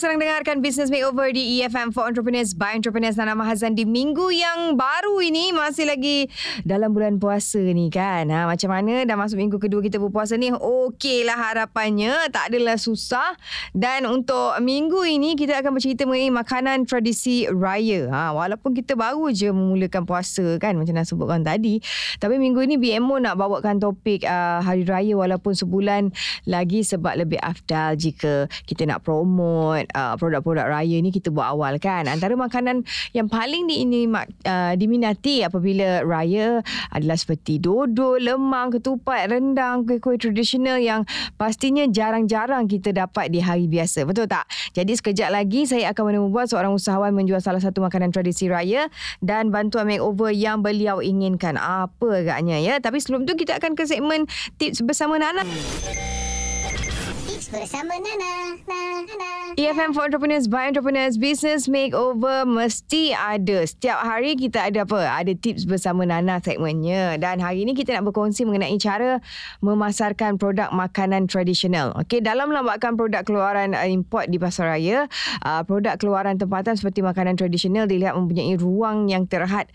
sedang dengarkan Business Makeover di EFM for Entrepreneurs by Entrepreneurs Nana Mahazan di minggu yang baru ini masih lagi dalam bulan puasa ni kan. Ha, macam mana dah masuk minggu kedua kita berpuasa ni? Okey lah harapannya. Tak adalah susah. Dan untuk minggu ini kita akan bercerita mengenai makanan tradisi raya. Ha, walaupun kita baru je memulakan puasa kan macam nak sebutkan tadi. Tapi minggu ini BMO nak bawakan topik uh, hari raya walaupun sebulan lagi sebab lebih afdal jika kita nak promote uh, produk-produk raya ni kita buat awal kan. Antara makanan yang paling di ini uh, diminati apabila raya adalah seperti dodol, lemang, ketupat, rendang, kuih-kuih tradisional yang pastinya jarang-jarang kita dapat di hari biasa. Betul tak? Jadi sekejap lagi saya akan menemubuat seorang usahawan menjual salah satu makanan tradisi raya dan bantuan makeover yang beliau inginkan. Apa agaknya ya? Tapi sebelum tu kita akan ke segmen tips bersama Nana bersama Nana. Nana. EFM for Entrepreneurs by Entrepreneurs Business Makeover mesti ada. Setiap hari kita ada apa? Ada tips bersama Nana segmennya. Dan hari ini kita nak berkongsi mengenai cara memasarkan produk makanan tradisional. Okey, dalam lambakan produk keluaran uh, import di pasar raya, uh, produk keluaran tempatan seperti makanan tradisional dilihat mempunyai ruang yang terhad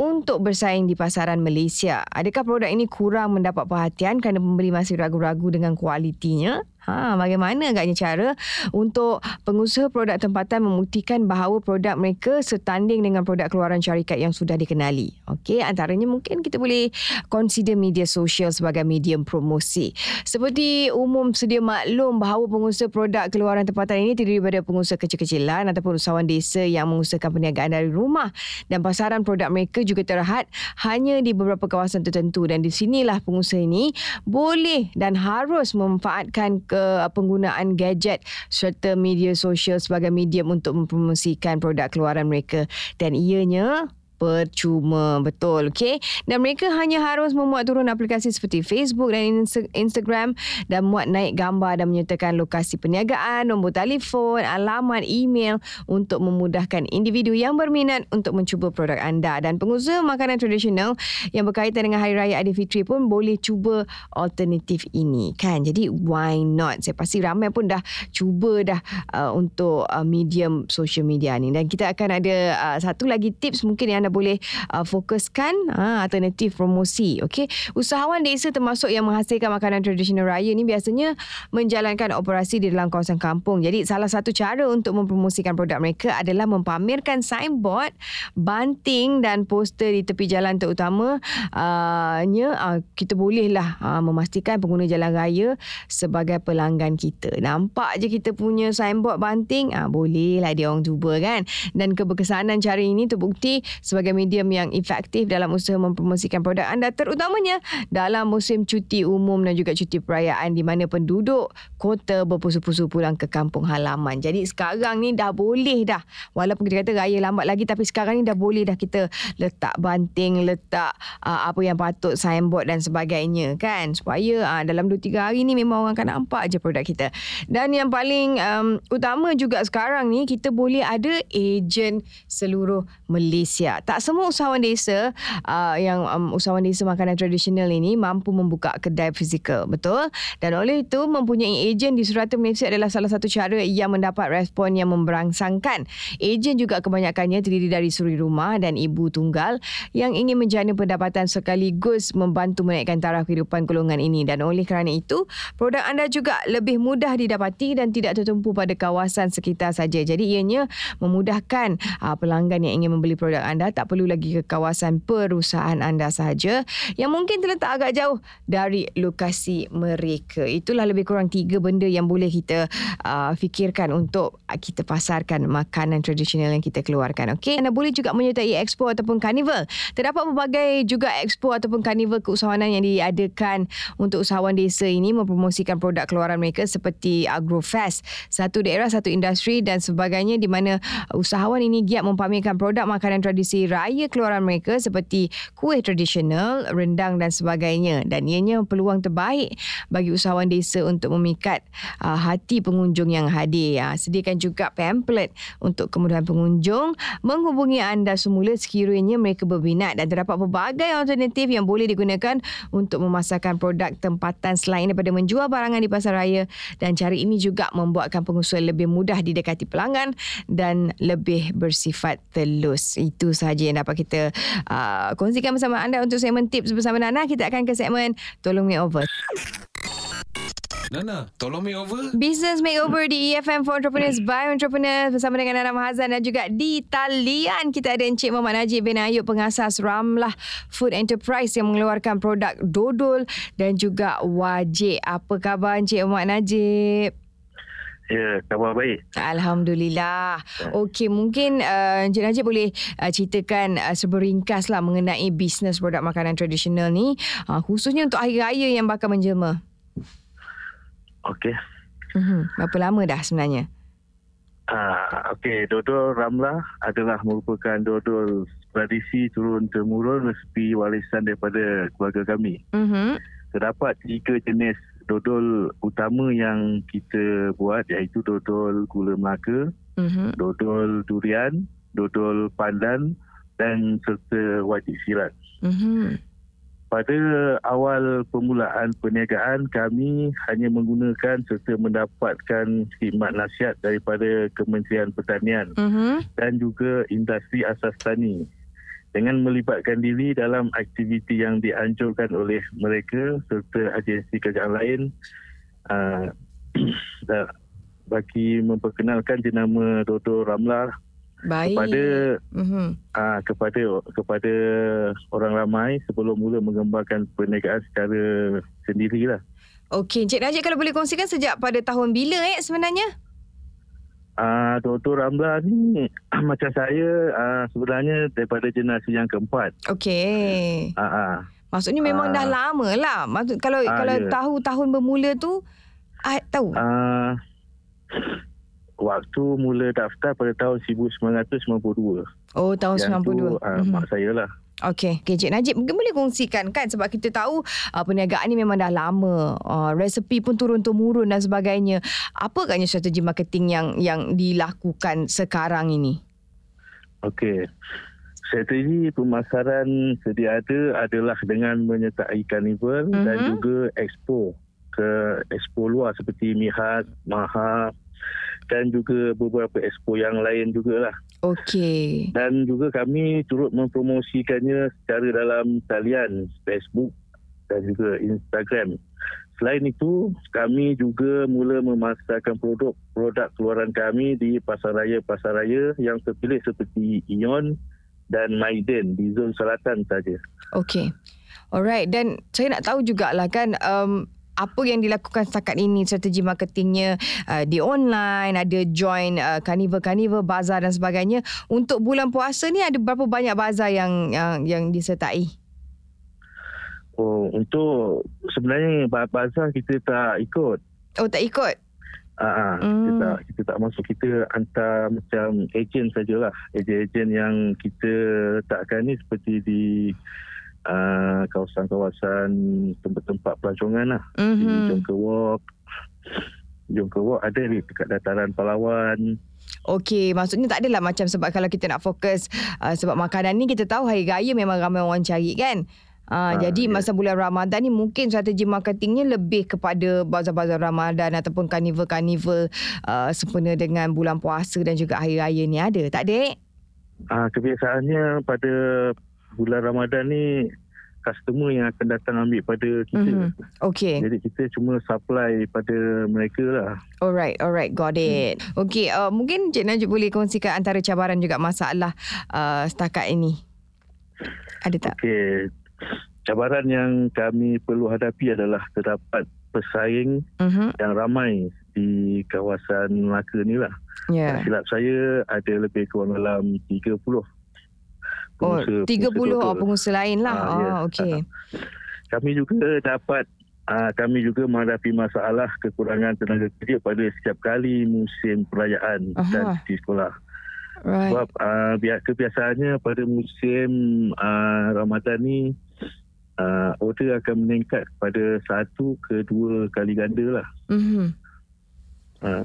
untuk bersaing di pasaran Malaysia. Adakah produk ini kurang mendapat perhatian kerana pembeli masih ragu-ragu dengan kualitinya? Ha, bagaimana agaknya cara untuk pengusaha produk tempatan membuktikan bahawa produk mereka setanding dengan produk keluaran syarikat yang sudah dikenali. Okey, antaranya mungkin kita boleh consider media sosial sebagai medium promosi. Seperti umum sedia maklum bahawa pengusaha produk keluaran tempatan ini terdiri daripada pengusaha kecil-kecilan ataupun usahawan desa yang mengusahakan perniagaan dari rumah dan pasaran produk mereka juga terhad hanya di beberapa kawasan tertentu. Dan di sinilah pengusaha ini boleh dan harus memanfaatkan ke penggunaan gadget serta media sosial sebagai medium untuk mempromosikan produk keluaran mereka. Dan ianya percuma. Betul okey? Dan mereka hanya harus memuat turun aplikasi seperti Facebook dan Instagram dan muat naik gambar dan menyertakan lokasi perniagaan nombor telefon alamat email untuk memudahkan individu yang berminat untuk mencuba produk anda. Dan pengusaha makanan tradisional yang berkaitan dengan hari raya Aidilfitri pun boleh cuba alternatif ini kan? Jadi why not? Saya pasti ramai pun dah cuba dah uh, untuk uh, medium social media ni. Dan kita akan ada uh, satu lagi tips mungkin yang anda boleh uh, fokuskan uh, alternatif promosi. Okey, usahawan desa termasuk yang menghasilkan makanan tradisional raya ni biasanya menjalankan operasi di dalam kawasan kampung. Jadi salah satu cara untuk mempromosikan produk mereka adalah mempamerkan signboard, banting dan poster di tepi jalan terutama. Uh, uh, kita bolehlah uh, memastikan pengguna jalan raya sebagai pelanggan kita. Nampak je kita punya signboard banting, uh, bolehlah dia orang cuba kan. Dan keberkesanan cara ini terbukti sebagai sebagai medium yang efektif dalam usaha mempromosikan produk anda terutamanya dalam musim cuti umum dan juga cuti perayaan di mana penduduk kota berpusu-pusu pulang ke kampung halaman. Jadi sekarang ni dah boleh dah walaupun kita kata raya lambat lagi tapi sekarang ni dah boleh dah kita letak banting, letak uh, apa yang patut signboard dan sebagainya kan supaya uh, dalam 2 3 hari ni memang orang akan nampak je produk kita. Dan yang paling um, utama juga sekarang ni kita boleh ada ejen seluruh Malaysia tak semua usahawan desa uh, yang um, usahawan desa makanan tradisional ini mampu membuka kedai fizikal betul? Dan oleh itu mempunyai ejen di Surata Malaysia adalah salah satu cara yang mendapat respon yang memberangsangkan. Ejen juga kebanyakannya terdiri dari suri rumah dan ibu tunggal yang ingin menjana pendapatan sekaligus membantu menaikkan taraf kehidupan golongan ini. Dan oleh kerana itu produk anda juga lebih mudah didapati dan tidak tertumpu pada kawasan sekitar saja. Jadi ianya memudahkan uh, pelanggan yang ingin membeli produk anda tak perlu lagi ke kawasan perusahaan anda sahaja yang mungkin terletak agak jauh dari lokasi mereka. Itulah lebih kurang tiga benda yang boleh kita uh, fikirkan untuk kita pasarkan makanan tradisional yang kita keluarkan. Okey, anda boleh juga menyertai expo ataupun carnival. Terdapat berbagai juga expo ataupun carnival keusahawanan yang diadakan untuk usahawan desa ini mempromosikan produk keluaran mereka seperti Agrofest, satu daerah satu industri dan sebagainya di mana usahawan ini giat mempamerkan produk makanan tradisi raya keluaran mereka seperti kuih tradisional, rendang dan sebagainya. Dan ianya peluang terbaik bagi usahawan desa untuk memikat uh, hati pengunjung yang hadir. Uh, sediakan juga pamphlet untuk kemudahan pengunjung menghubungi anda semula sekiranya mereka berminat dan terdapat pelbagai alternatif yang boleh digunakan untuk memasarkan produk tempatan selain daripada menjual barangan di pasar raya dan cara ini juga membuatkan pengusaha lebih mudah didekati pelanggan dan lebih bersifat telus. Itu sahaja yang dapat kita uh, kongsikan bersama anda untuk segmen tips bersama Nana. Kita akan ke segmen Tolong Me Over. Nana, tolong me over. Business Makeover di EFM for Entrepreneurs by Entrepreneurs bersama dengan Nana Mahazan dan juga di talian kita ada Encik Muhammad Najib bin Ayub pengasas Ramlah Food Enterprise yang mengeluarkan produk dodol dan juga wajik. Apa khabar Encik Muhammad Najib? Ya, khabar baik. Alhamdulillah. Okey, mungkin uh, Encik Najib boleh uh, ceritakan uh, seberingkas lah mengenai bisnes produk makanan tradisional ni, uh, khususnya untuk hari raya yang bakal menjelma. Okey. Uh-huh. Berapa lama dah sebenarnya? Ah, okey, dodol Ramlah adalah merupakan dodol tradisi turun-temurun resepi warisan daripada keluarga kami. Uh-huh. Terdapat tiga jenis dodol utama yang kita buat iaitu dodol gula melaka, Uh-huh. dodol durian, dodol pandan dan serta wajib sirat. Uh-huh. Pada awal permulaan perniagaan, kami hanya menggunakan serta mendapatkan khidmat nasihat daripada Kementerian Pertanian Uh-huh. dan juga industri asas tani dengan melibatkan diri dalam aktiviti yang dianjurkan oleh mereka serta agensi kerajaan lain uh, bagi memperkenalkan jenama Dodol Ramlah Baik. kepada Uh-huh. uh, kepada kepada orang ramai sebelum mula mengembangkan perniagaan secara sendirilah. Okey, Encik Najib kalau boleh kongsikan sejak pada tahun bila eh sebenarnya? Uh, Dr. Ramla ni macam saya uh, sebenarnya daripada generasi yang keempat. Okey. Uh, uh. Maksudnya memang Ah. dah lama lah. Maksud kalau Ah, kalau ya. tahu tahun bermula tu ah, tahu. uh, waktu mula daftar pada tahun 1992. Oh tahun yang 92. tu uh, Mhm. mak saya lah. Okey, okay, Cik Najib mungkin boleh kongsikan kan sebab kita tahu uh, perniagaan ni memang dah lama. Uh, resepi pun turun-temurun dan sebagainya. Apa agaknya strategi marketing yang yang dilakukan sekarang ini? Okey. Strategi pemasaran sedia ada adalah dengan menyertai karnival Mhm. dan juga expo ke expo luar seperti Mihat, Maha dan juga beberapa expo yang lain jugalah. Okey. Dan juga kami turut mempromosikannya secara dalam talian Facebook dan juga Instagram. Selain itu, kami juga mula memasarkan produk-produk keluaran kami di pasar raya-pasar raya yang terpilih seperti Ion dan Maiden di zon selatan saja. Okey. Alright dan saya nak tahu jugalah kan um, apa yang dilakukan setakat ini strategi marketingnya uh, di online ada join uh, carnival-carnival bazar dan sebagainya untuk bulan puasa ni ada berapa banyak bazar yang yang, yang disertai Oh, untuk sebenarnya ba- bazar kita tak ikut. oh tak ikut Ah, Hmm. kita tak kita tak masuk kita hantar macam ejen sajalah. Ejen-ejen yang kita letakkan ni seperti di uh, kawasan-kawasan tempat-tempat pelancongan lah. Di mhm Jongker Walk. Jongker Walk ada di dekat dataran Palawan. Okey, maksudnya tak adalah macam sebab kalau kita nak fokus uh, sebab makanan ni kita tahu hari raya memang ramai orang cari kan. Uh, Ah, jadi ya. masa bulan Ramadan ni mungkin strategi marketingnya lebih kepada bazar-bazar Ramadan ataupun karnival-karnival uh, sempena dengan bulan puasa dan juga hari raya ni ada. Tak eh? Ah, kebiasaannya pada bulan Ramadan ni customer yang akan datang ambil pada kita. Mhm. Okey. Jadi kita cuma supply pada mereka lah. Alright, alright, got it. Okey, uh, mungkin Cik Najib boleh kongsikan antara cabaran juga masalah uh, setakat ini. Ada tak? Okey. Cabaran yang kami perlu hadapi adalah terdapat pesaing Mhm. yang ramai di kawasan Melaka ni lah. Tak silap saya ada lebih kurang dalam 30 Oh, 30 pengusaha oh, pengusaha lain lah. Ah, Oh, ya. okey. Kami juga dapat uh, kami juga menghadapi masalah kekurangan tenaga kerja pada setiap kali musim perayaan Aha. dan di sekolah. Right. Sebab uh, kebiasaannya pada musim uh, Ramadan ni uh, order akan meningkat pada satu ke dua kali ganda lah. Mm-hmm. Uh,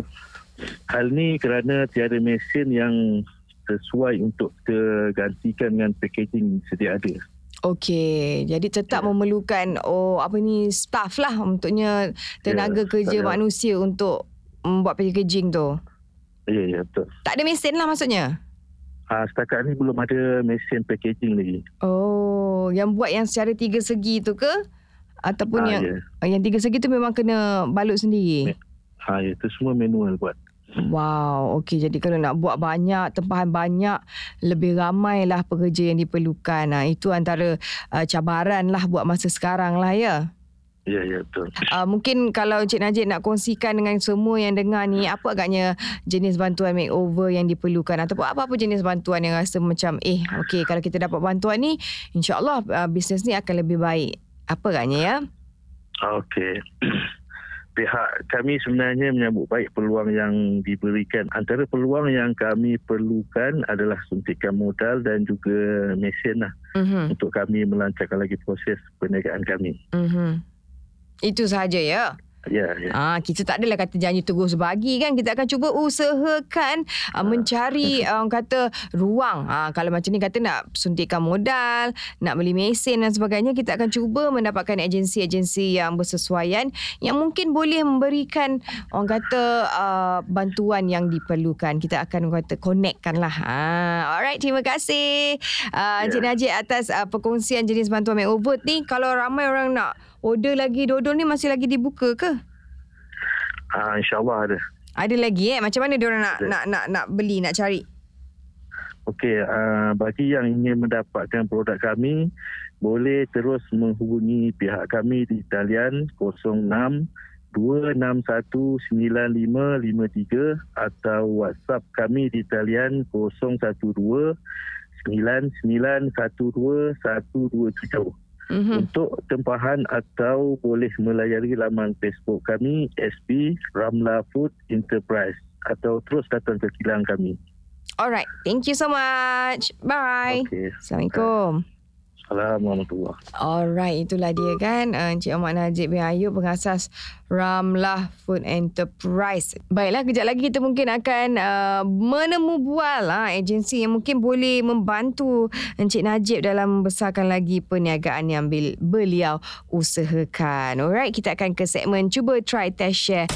hal ni kerana tiada mesin yang sesuai untuk kita gantikan dengan packaging sedia ada. Okey, jadi tetap Ya. memerlukan oh apa ni staff lah untuknya tenaga Ya, kerja saya- manusia untuk membuat packaging tu. Ya, ya betul. Tak ada mesin lah maksudnya. Uh, setakat ni belum ada mesin packaging lagi. Oh, yang buat yang secara tiga segi tu ke? Ataupun Ah, yang ya. yang tiga segi tu memang kena balut sendiri. Ha, ya, itu semua manual buat. Wow, okey. Jadi kalau nak buat banyak, tempahan banyak, lebih ramailah pekerja yang diperlukan. Nah, itu antara uh, cabaran lah buat masa sekarang lah ya. Ya, ya betul. Uh, mungkin kalau Encik Najib nak kongsikan dengan semua yang dengar ni, apa agaknya jenis bantuan makeover yang diperlukan ataupun apa-apa jenis bantuan yang rasa macam eh, okey kalau kita dapat bantuan ni, insyaAllah uh, bisnes ni akan lebih baik. Apa agaknya ya? Okey. Pihak kami sebenarnya menyambut baik peluang yang diberikan. Antara peluang yang kami perlukan adalah suntikan modal dan juga mesin lah Mhm. untuk kami melancarkan lagi proses perniagaan kami. Mhm. Itu sahaja ya. Ya, ya. Ah, kita tak adalah kata janji terus bagi kan. Kita akan cuba usahakan uh, mencari uh, orang kata ruang. Ah, kalau macam ni kata nak suntikan modal, nak beli mesin dan sebagainya, kita akan cuba mendapatkan agensi-agensi yang bersesuaian yang mungkin boleh memberikan orang kata uh, bantuan yang diperlukan. Kita akan orang kata connectkan lah. Ah, alright, terima kasih uh, Encik Ya. Najib atas uh, perkongsian jenis bantuan makeover ni. Kalau ramai orang nak order lagi dodol ni masih lagi dibuka ke? Ah, InsyaAllah ada. Ada lagi eh? Macam mana diorang nak Ada. nak nak nak beli, nak cari? Okey, uh, bagi yang ingin mendapatkan produk kami, boleh terus menghubungi pihak kami di talian 06 261 9553 atau WhatsApp kami di talian 012 9912 127. Mhm. Untuk tempahan atau boleh melayari laman Facebook kami SB Ramla Food Enterprise atau terus datang ke kilang kami. Alright. Thank you so much. Bye. Okey. Assalamualaikum. Assalamualaikum warahmatullahi Alright, itulah dia kan uh, Encik Ahmad Najib bin Ayub pengasas Ramlah Food Enterprise. Baiklah, kejap lagi kita mungkin akan uh, menemu bual uh, agensi yang mungkin boleh membantu Encik Najib dalam membesarkan lagi perniagaan yang bil- beliau usahakan. Alright, kita akan ke segmen cuba try test share.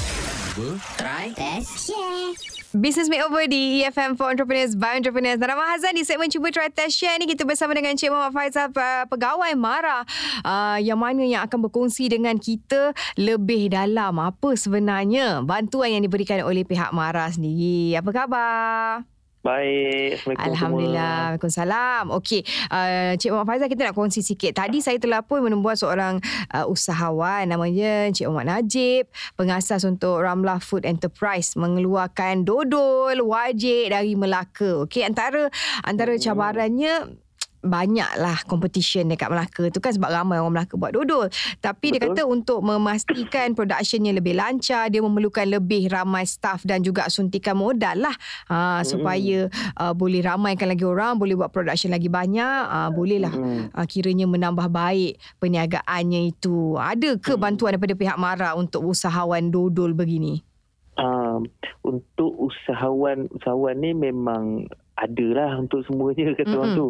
Try, test, share. Business Makeover di EFM for Entrepreneurs by Entrepreneurs. Rahman Hazan di segmen Cuba Try Test Share ni kita bersama dengan Encik Muhammad Faizal pegawai MARA uh, yang mana yang akan berkongsi dengan kita lebih dalam apa sebenarnya bantuan yang diberikan oleh pihak MARA sendiri. Apa khabar? Baik. Assalamualaikum Alhamdulillah. Waalaikumsalam. Okey, uh, Cik Muhammad Faizal kita nak kongsi sikit. Tadi saya telah pun menembuat seorang uh, usahawan namanya Cik Muhammad Najib, pengasas untuk Ramlah Food Enterprise mengeluarkan dodol wajib dari Melaka. Okey, antara antara cabarannya banyaklah competition dekat Melaka tu kan sebab ramai orang Melaka buat dodol. Tapi dia Betul. kata untuk memastikan productionnya lebih lancar, dia memerlukan lebih ramai staff dan juga suntikan modal lah. Ha, supaya uh, boleh ramaikan lagi orang, boleh buat production lagi banyak, uh, bolehlah Hmm. uh, kiranya menambah baik perniagaannya itu. Ada ke bantuan daripada pihak MARA untuk usahawan dodol begini? Um, untuk usahawan usahawan ni memang ada lah untuk semuanya kata orang Mm-mm. tu.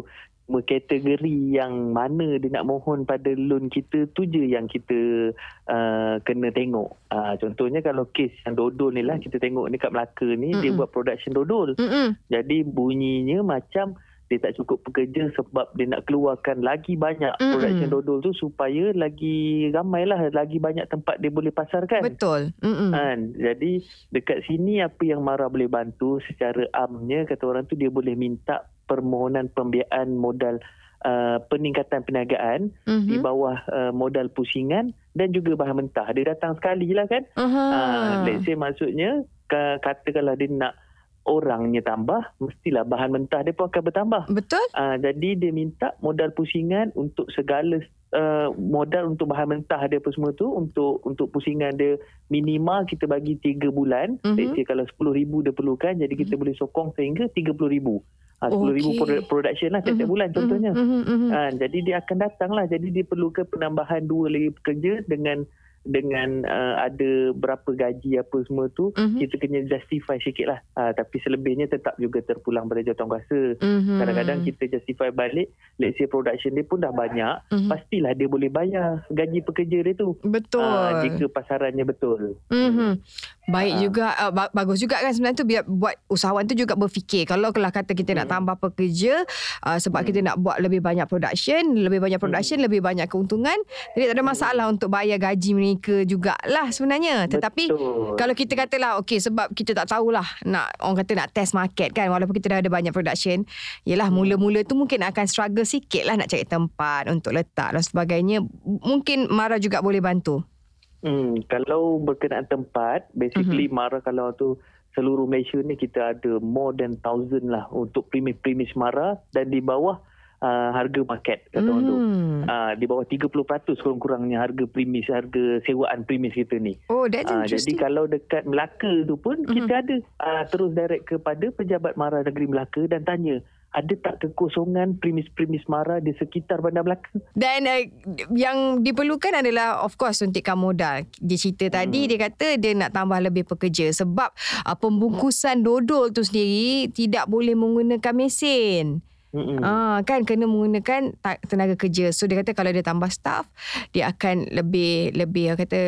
Cuma kategori yang mana dia nak mohon pada loan kita tu je yang kita uh, kena tengok. Uh, contohnya kalau kes yang dodol ni lah kita tengok ni kat Melaka ni dia Mm-mm. buat production dodol. Mm-mm. Jadi bunyinya macam dia tak cukup pekerja sebab dia nak keluarkan lagi banyak Mm-mm. production dodol tu supaya lagi ramai lah, lagi banyak tempat dia boleh pasarkan. Betul. Mm-mm. Kan? Jadi dekat sini apa yang Mara boleh bantu secara amnya kata orang tu dia boleh minta permohonan pembiayaan modal uh, peningkatan perniagaan Mhm. di bawah uh, modal pusingan dan juga bahan mentah. Dia datang sekali lah kan. Aha. Uh, let's say maksudnya ka- katakanlah dia nak orangnya tambah, mestilah bahan mentah dia pun akan bertambah. Betul? Uh, jadi dia minta modal pusingan untuk segala uh, modal untuk bahan mentah dia apa semua tu untuk untuk pusingan dia minimal kita bagi 3 bulan. Let's say kalau 10,000 dia perlukan jadi kita boleh sokong sehingga 30,000. Ha, 10,000 Okey. produ- production lah tiap-tiap Mhm, bulan mhm, contohnya. mhm, mhm. Ha, jadi dia akan datang lah. Jadi dia perlukan penambahan dua lagi pekerja dengan dengan uh, ada berapa gaji apa semua tu Mhm. kita kena justify sikit lah. Ha, tapi selebihnya tetap juga terpulang pada jawatankuasa. Mhm. Kadang-kadang kita justify balik, let's say production dia pun dah banyak, Mhm. pastilah dia boleh bayar gaji pekerja dia tu. Betul. Ah, jika pasarannya betul. Mhm. Baik Ah. juga uh, ba- bagus juga kan sebenarnya tu biar buat usahawan tu juga berfikir kalau kalau kata kita nak Hmm. tambah pekerja uh, sebab kita nak buat lebih banyak production, lebih banyak production, lebih banyak keuntungan, jadi tak ada masalah untuk bayar gaji mereka jugalah sebenarnya. Tetapi betul. kalau kita katalah okey sebab kita tak tahulah nak orang kata nak test market kan walaupun kita dah ada banyak production yalah Hmm. mula-mula tu mungkin akan struggle sikit lah nak cari tempat untuk letak dan sebagainya mungkin Mara juga boleh bantu Hmm, kalau berkenaan tempat, basically Mhm. Mara kalau tu seluruh Malaysia ni kita ada more than thousand lah untuk premis-premis Mara dan di bawah uh, harga market kata orang tu. Hmm. Uh, di bawah 30% kurang-kurangnya harga premis, harga sewaan premis kita ni. Oh that's Ah, jadi interesting kalau dekat Melaka tu pun Mhm. kita ada uh, terus direct kepada pejabat Mara Negeri Melaka dan tanya ada tak kekosongan premis-premis Mara di sekitar Bandar Melaka? Dan uh, yang diperlukan adalah of course suntikan modal. Dia cerita tadi dia kata dia nak tambah lebih pekerja sebab uh, pembungkusan dodol tu sendiri tidak boleh menggunakan mesin. Ah kan kena menggunakan tenaga kerja. So dia kata kalau dia tambah staff dia akan lebih lebih kata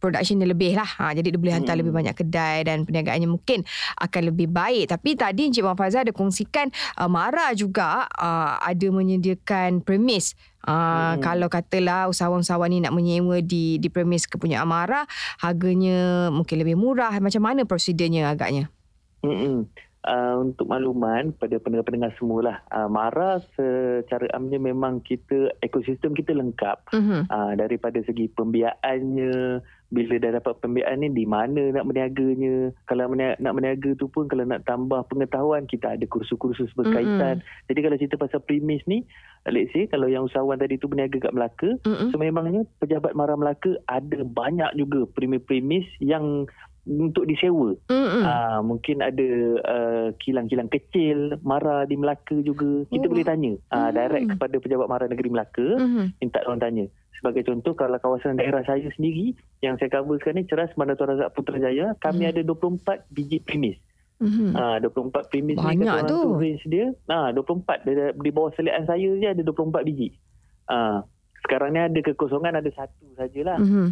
production dia lebih lah. Ha, jadi dia boleh hantar Hmm. lebih banyak kedai dan perniagaannya mungkin akan lebih baik. Tapi tadi Encik Wan Fazal ada kongsikan uh, Mara juga uh, ada menyediakan premis. Uh, Hmm. Kalau katalah usahawan-usahawan ni nak menyewa di di premis kepunyaan Mara, harganya mungkin lebih murah. Macam mana prosedurnya agaknya? Mm-mm. Uh, untuk makluman pada pendengar-pendengar semualah uh, Mara secara amnya memang kita ekosistem kita lengkap Mhm. uh, daripada segi pembiayaannya bila dah dapat pembiayaan ni di mana nak berniaganya kalau nak berniaga tu pun kalau nak tambah pengetahuan kita ada kursus-kursus berkaitan jadi kalau cerita pasal premis ni let's say kalau yang usahawan tadi tu berniaga kat Melaka Mhm. sememangnya pejabat Mara Melaka ada banyak juga premis-premis yang untuk disewa Mhm. Ah, mungkin ada uh, kilang-kilang kecil Mara di Melaka juga. Kita Oh. boleh tanya Hmm. direct kepada pejabat Mara Negeri Melaka, Mhm. minta orang tanya. Sebagai contoh kalau kawasan daerah saya sendiri yang saya cover sekarang ni Ceras Bandar Tuan Razak Putrajaya, kami Hmm. ada 24 biji premis. Mhm. Ah, 24 premis ni Banyak kata orang tu. tu range dia. Ah, 24 di, di bawah selian saya je ada 24 biji. Ah, sekarang ni ada kekosongan ada satu sajalah. Mhm.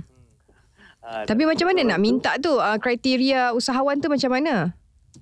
Ah, Tapi macam mana nak tu- minta tu uh, kriteria usahawan tu macam mana?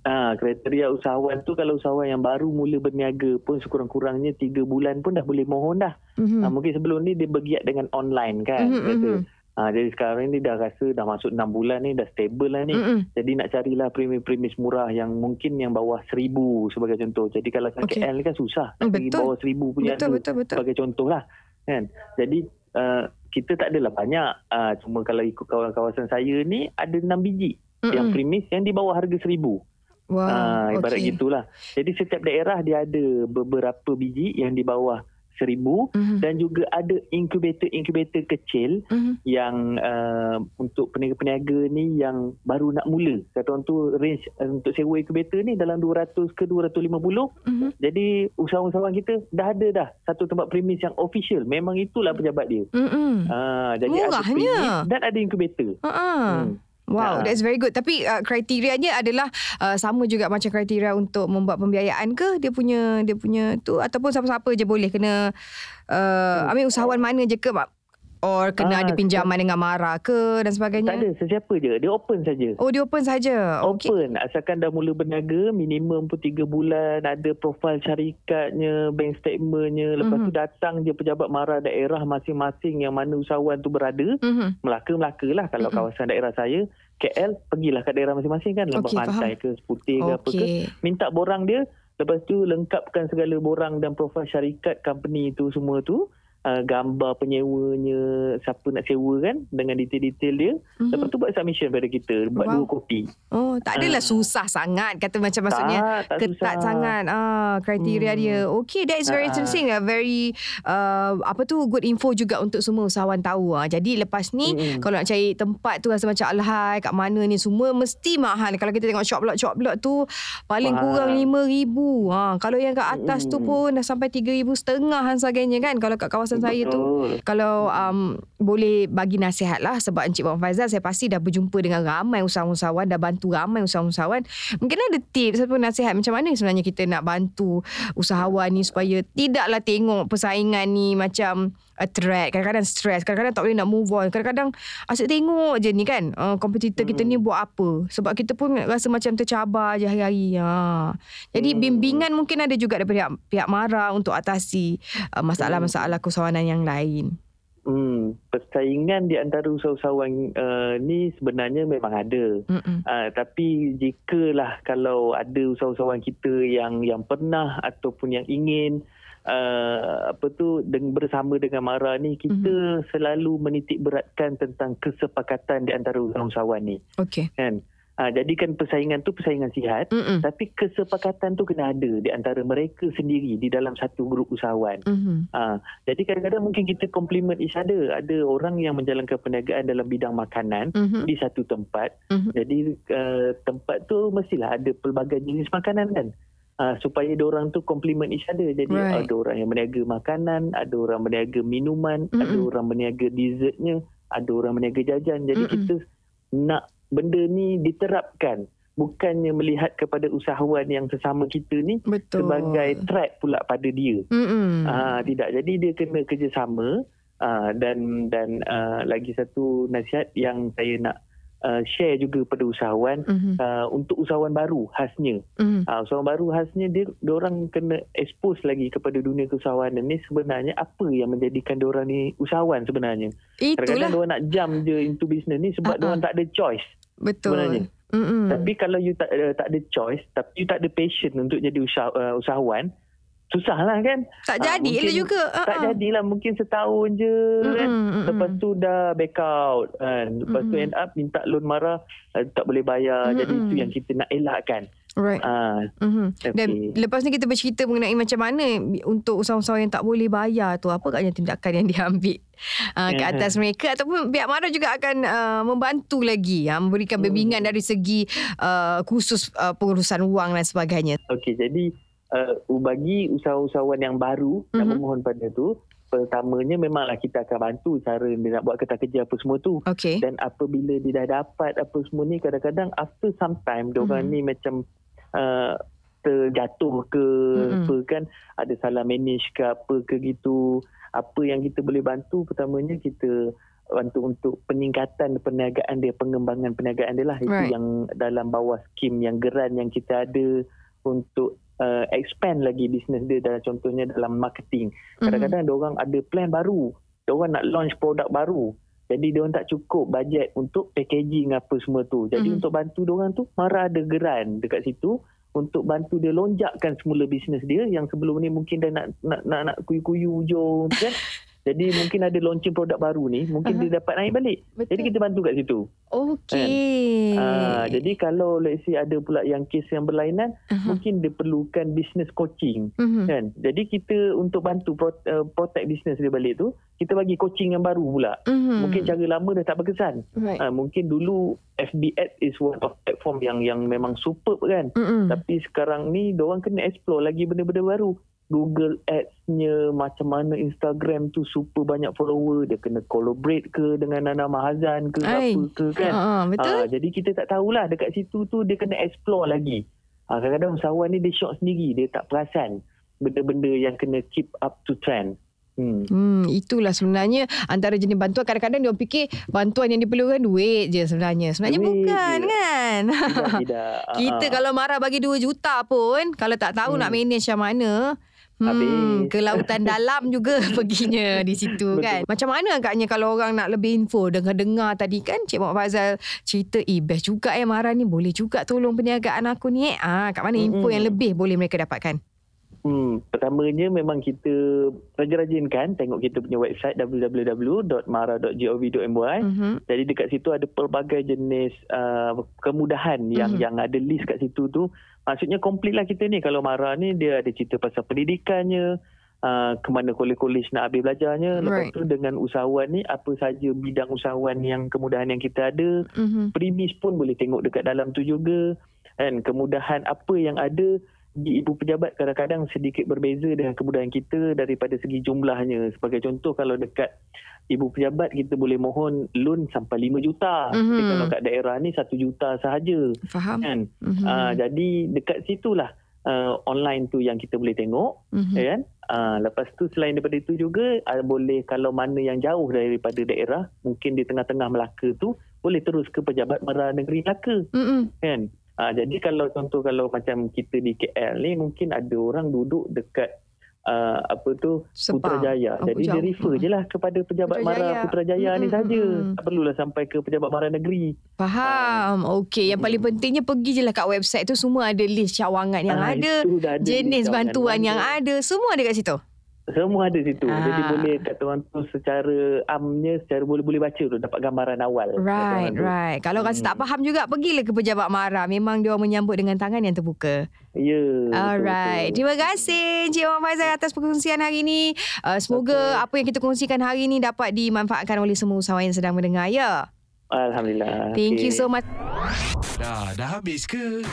Ah, kriteria usahawan tu kalau usahawan yang baru mula berniaga pun sekurang-kurangnya 3 bulan pun dah boleh mohon dah. Mhm. Ah, mungkin sebelum ni dia bergiat dengan online kan. Mhm, kata. mhm. Ah, jadi sekarang ni dah rasa dah masuk 6 bulan ni dah stable lah ni. Mhm. Jadi nak carilah premis-premis murah yang mungkin yang bawah 1000 sebagai contoh. Jadi kalau kat. KL ni kan susah. Nak pergi Betul. bawah 1000 punya Betul tu betul betul. sebagai contoh lah. Kan? Jadi uh, kita tak adalah banyak. Uh, cuma kalau ikut kawasan saya ni ada 6 biji yang Mhm. premis yang di bawah harga 1000. Wah. Ah, ibarat okey. gitulah. Jadi setiap daerah dia ada beberapa biji yang di bawah seribu Mhm. dan juga ada inkubator-inkubator kecil Mhm. yang uh, untuk peniaga-peniaga ni yang baru nak mula. Kata orang tu range uh, untuk sewa inkubator ni dalam 200 ke 250. Mhm. Jadi usahawan-usahawan kita dah ada dah satu tempat premis yang official. Memang itulah pejabat dia. Mhm. Ah, jadi ada Murahnya. premis dan ada inkubator. Ha. Hmm. Wow, Ha. that's very good. Tapi uh, kriterianya adalah uh, sama juga macam kriteria untuk membuat pembiayaan ke? Dia punya dia punya tu ataupun siapa-siapa je boleh kena uh, I mean usahawan mana je ke? Or kena Ah, ada pinjaman dengan Mara ke dan sebagainya? Tak ada sesiapa je. Dia open saja. Oh, dia open saja. Okey. Open asalkan dah mula berniaga minimum pun 3 bulan ada profil syarikatnya bank statementnya lepas Mhm. tu datang je pejabat mara daerah masing-masing yang mana usahawan tu berada Mhm. Melaka Melaka lah kalau Mhm. kawasan daerah saya KL pergilah kat daerah masing-masing kan lembah Okey, pantai ke Seputih ke apa ke minta borang dia lepas tu lengkapkan segala borang dan profil syarikat company tu semua tu uh, gambar penyewanya siapa nak sewa kan dengan detail-detail dia Mhm. lepas tu buat submission pada kita buat Wow. dua kopi Oh, tak adalah Ah. susah sangat kata macam maksudnya tak, tak ketat susah. sangat ah kriteria Hmm. dia. Okay, that is very ah. interesting. Uh, very uh, apa tu good info juga untuk semua usahawan tahu. Ah. Jadi lepas ni Mm-mm. kalau nak cari tempat tu rasa macam alhai kat mana ni semua mesti mahal. Kalau kita tengok shop block shop block tu paling Mahal. kurang RM5,000. Ha, kalau yang kat atas tu Mm-mm. pun dah sampai RM3,000 setengah dan sebagainya kan kalau kat kawasan saya tu. Kalau um, boleh bagi nasihat lah sebab Encik Wan Faizal saya pasti dah berjumpa dengan ramai usahawan-usahawan dah bantu ramai usahawan-usahawan. Mungkin ada tips ataupun nasihat macam mana sebenarnya kita nak bantu usahawan ni supaya tidaklah tengok persaingan ni macam a threat. Kadang-kadang stress kadang-kadang tak boleh nak move on. Kadang-kadang asyik tengok je ni kan uh, kompetitor kita ni buat apa. Sebab kita pun rasa macam tercabar je hari-hari. Ha. jadi Hmm. bimbingan mungkin ada juga daripada pihak, pihak Mara untuk atasi uh, masalah-masalah keusahawanan yang lain Hmm, persaingan di antara usahawan uh, ni sebenarnya memang ada. Mm-mm. Uh, tapi jikalah kalau ada usahawan kita yang yang pernah ataupun yang ingin uh, apa tu dengan bersama dengan Mara ni kita mm-hmm. selalu menitik beratkan tentang kesepakatan di antara usahawan ni Okay. kan. Uh, jadikan persaingan tu persaingan sihat Mm-mm. tapi kesepakatan tu kena ada di antara mereka sendiri di dalam satu grup usahawan. Mhm. Ha, jadi kadang-kadang mungkin kita compliment each other. Ada orang yang menjalankan perniagaan dalam bidang makanan Mhm. di satu tempat. Mhm. Jadi uh, tempat tu mestilah ada pelbagai jenis makanan kan. Uh, supaya orang tu compliment each other. Jadi Right. ada orang yang berniaga makanan, ada orang berniaga minuman, Mm-mm. ada orang berniaga dessertnya, ada orang berniaga jajan. Jadi Mm-mm. kita nak benda ni diterapkan. Bukannya melihat kepada usahawan yang sesama kita ni Betul. sebagai threat pula pada dia. Mm-mm. Ah tidak. Jadi dia kena kerjasama ah dan dan ah, lagi satu nasihat yang saya nak ah, share juga pada usahawan Mhm. ah, untuk usahawan baru khasnya. Mhm. Ah usahawan baru khasnya dia orang kena expose lagi kepada dunia keusahawanan ni sebenarnya apa yang menjadikan dia orang ni usahawan sebenarnya. Itulah. Kadang-kadang dia orang nak jump je into business ni sebab Ah, dia orang tak ada choice. Betul. sebenarnya. Mm-mm. Tapi kalau you tak uh, tak ada choice tapi you tak ada passion untuk jadi usah, uh, usahawan susah lah kan. tak ah, jadi mungkin lah juga. Tak Ah, ah. jadilah mungkin setahun je kan. Mm-mm, mm-mm. Lepas tu dah back out kan. Lepas tu Mm-mm. end up minta loan marah uh, tak boleh bayar. Jadi Mm-mm. itu yang kita nak elakkan. Right. Ah, Mm-hmm. Dan Okey. lepas ni kita bercerita mengenai macam mana untuk usahawan-usahawan yang tak boleh bayar tu apa agaknya tindakan yang diambil uh, ke Mhm. atas mereka ataupun pihak Mara juga akan uh, membantu lagi uh, memberikan bimbingan dari segi uh, khusus uh, pengurusan wang dan sebagainya. Okey, jadi uh, bagi usahawan-usahawan yang baru mm-hmm. Mhm. memohon pada tu, pertamanya memanglah kita akan bantu cara dia nak buat kertas kerja apa semua tu. Okey. Dan apabila dia dah dapat apa semua ni kadang-kadang after some time dia orang Mhm. ni macam uh, terjatuh ke Mhm. apa kan ada salah manage ke apa ke gitu apa yang kita boleh bantu pertamanya kita bantu untuk peningkatan perniagaan dia pengembangan perniagaan dia lah itu Right. yang dalam bawah skim yang geran yang kita ada untuk uh, expand lagi bisnes dia dalam contohnya dalam marketing. Kadang-kadang dia orang ada plan baru. Dia orang nak launch produk baru. Jadi dia orang tak cukup bajet untuk packaging apa semua tu. Jadi Mhm. untuk bantu dia orang tu Mara ada geran dekat situ untuk bantu dia lonjakkan semula bisnes dia yang sebelum ni mungkin dah nak nak nak, nak kuyu-kuyu hujung kan jadi mungkin ada launching produk baru ni mungkin Aha. dia dapat naik balik Betul. jadi kita bantu kat situ Okey. Ah, jadi kalau let's say ada pula yang kes yang berlainan Aha. mungkin dia perlukan business coaching Mhm. kan jadi kita untuk bantu pro, uh, protect business dia balik tu kita bagi coaching yang baru pula Mhm. mungkin cara lama dah tak berkesan right. uh, mungkin dulu FB Ads is one of platform yang yang memang superb kan Mhm. tapi sekarang ni orang kena explore lagi benda-benda baru Google Ads-nya macam mana Instagram tu super banyak follower dia kena collaborate ke dengan Nana Mahazan ke Ai. apa ke kan Ah, betul. Ah, jadi kita tak tahulah dekat situ tu dia kena explore lagi. Ah, kadang-kadang usahawan ni dia shock sendiri, dia tak perasan benda-benda yang kena keep up to trend. Hmm. Hmm, itulah sebenarnya antara jenis bantuan. Kadang-kadang dia fikir bantuan yang diperlukan duit je sebenarnya. Sebenarnya Duit bukan je. kan? Tidak, tidak. Kita ah. kalau marah bagi 2 juta pun, kalau tak tahu Hmm. nak manage macam mana, Hmm, Habis. ke lautan dalam juga perginya di situ Betul. kan. Macam mana agaknya kalau orang nak lebih info dengar-dengar tadi kan Cik Mak Fazal cerita eh best juga eh Mara ni boleh juga tolong perniagaan aku ni eh. Ah, kat mana info Mm-mm. yang lebih boleh mereka dapatkan? Hmm, pertamanya memang kita rajin-rajin kan tengok kita punya website www.mara.gov.my. Mhm. Jadi dekat situ ada pelbagai jenis uh, kemudahan yang Mhm. yang ada list kat situ tu. Maksudnya komplit lah kita ni. Kalau Mara ni dia ada cerita pasal pendidikannya, uh, ke mana kolej-kolej nak habis belajarnya. Lepas Right. tu dengan usahawan ni apa saja bidang usahawan yang kemudahan yang kita ada. Mhm. Premis pun boleh tengok dekat dalam tu juga. Dan kemudahan apa yang ada ibu pejabat kadang-kadang sedikit berbeza dengan kemudahan kita daripada segi jumlahnya. Sebagai contoh kalau dekat ibu pejabat kita boleh mohon loan sampai 5 juta. Mhm. Tapi kalau kat daerah ni 1 juta sahaja. Faham. Kan? Mhm. Uh, jadi dekat situlah uh, online tu yang kita boleh tengok. Mhm. Ya kan? Uh, lepas tu selain daripada itu juga uh, boleh kalau mana yang jauh daripada daerah mungkin di tengah-tengah Melaka tu boleh terus ke pejabat Mara Negeri Melaka Mhm. kan uh, jadi kalau contoh kalau macam kita di KL ni mungkin ada orang duduk dekat uh, apa tu Sepang. Putrajaya Oh, jadi dia refer Mhm. je lah kepada pejabat Putrajaya. Mara Putrajaya ni Mm, saja mm, mm. tak perlulah sampai ke pejabat Mara Negeri Faham. Okey, yang paling pentingnya pergi je lah kat website tu semua ada list cawangan yang Ah, ada, ada jenis bantuan yang mana. ada, semua ada kat situ. Semua ada situ. Ah. Jadi boleh kat orang tu secara amnya, secara boleh-boleh baca tu. Dapat gambaran awal. Right, right. Kalau rasa Hmm. tak faham juga, pergilah ke pejabat Mara. Memang dia menyambut dengan tangan yang terbuka. Ya. Alright. betul-betul. Terima kasih Encik Wan Faizal atas perkongsian hari ini. Uh, semoga Betul. apa yang kita kongsikan hari ini dapat dimanfaatkan oleh semua usahawan yang sedang mendengar ya. Alhamdulillah. Thank you Okey. so much. Dah, dah habis ke?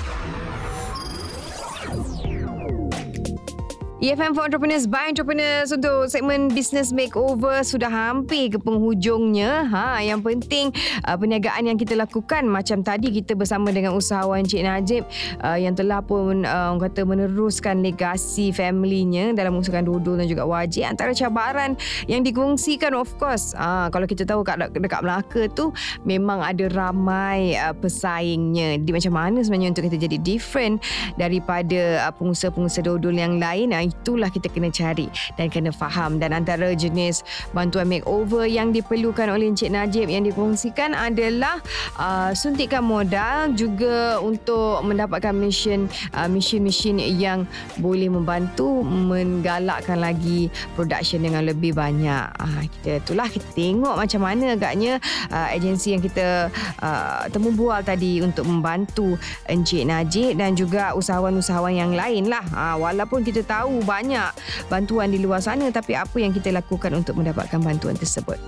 EFM for Entrepreneurs by Entrepreneurs untuk segmen Business Makeover sudah hampir ke penghujungnya. Ha, yang penting uh, perniagaan yang kita lakukan macam tadi kita bersama dengan usahawan Cik Najib uh, yang telah pun uh, orang kata meneruskan legasi family-nya dalam mengusahakan dodol dan juga wajib. Antara cabaran yang dikongsikan of course uh, kalau kita tahu kat dekat Melaka tu memang ada ramai uh, pesaingnya. Di macam mana sebenarnya untuk kita jadi different daripada uh, pengusaha-pengusaha dodol yang lain. Itulah kita kena cari dan kena faham dan antara jenis bantuan makeover yang diperlukan oleh Encik Najib yang dikongsikan adalah uh, suntikan modal juga untuk mendapatkan mesin uh, mesin-mesin yang boleh membantu menggalakkan lagi production dengan lebih banyak. Uh, kita itulah kita tengok macam mana agaknya uh, agensi yang kita uh, temu bual tadi untuk membantu Encik Najib dan juga usahawan-usahawan yang lain lah. Uh, walaupun kita tahu banyak bantuan di luar sana tapi apa yang kita lakukan untuk mendapatkan bantuan tersebut.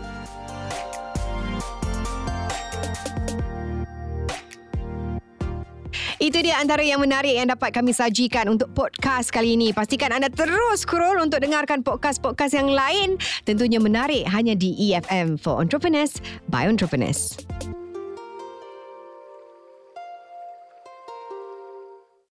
Itu dia antara yang menarik yang dapat kami sajikan untuk podcast kali ini. Pastikan anda terus scroll untuk dengarkan podcast-podcast yang lain. Tentunya menarik hanya di EFM for Entrepreneurs by Entrepreneurs.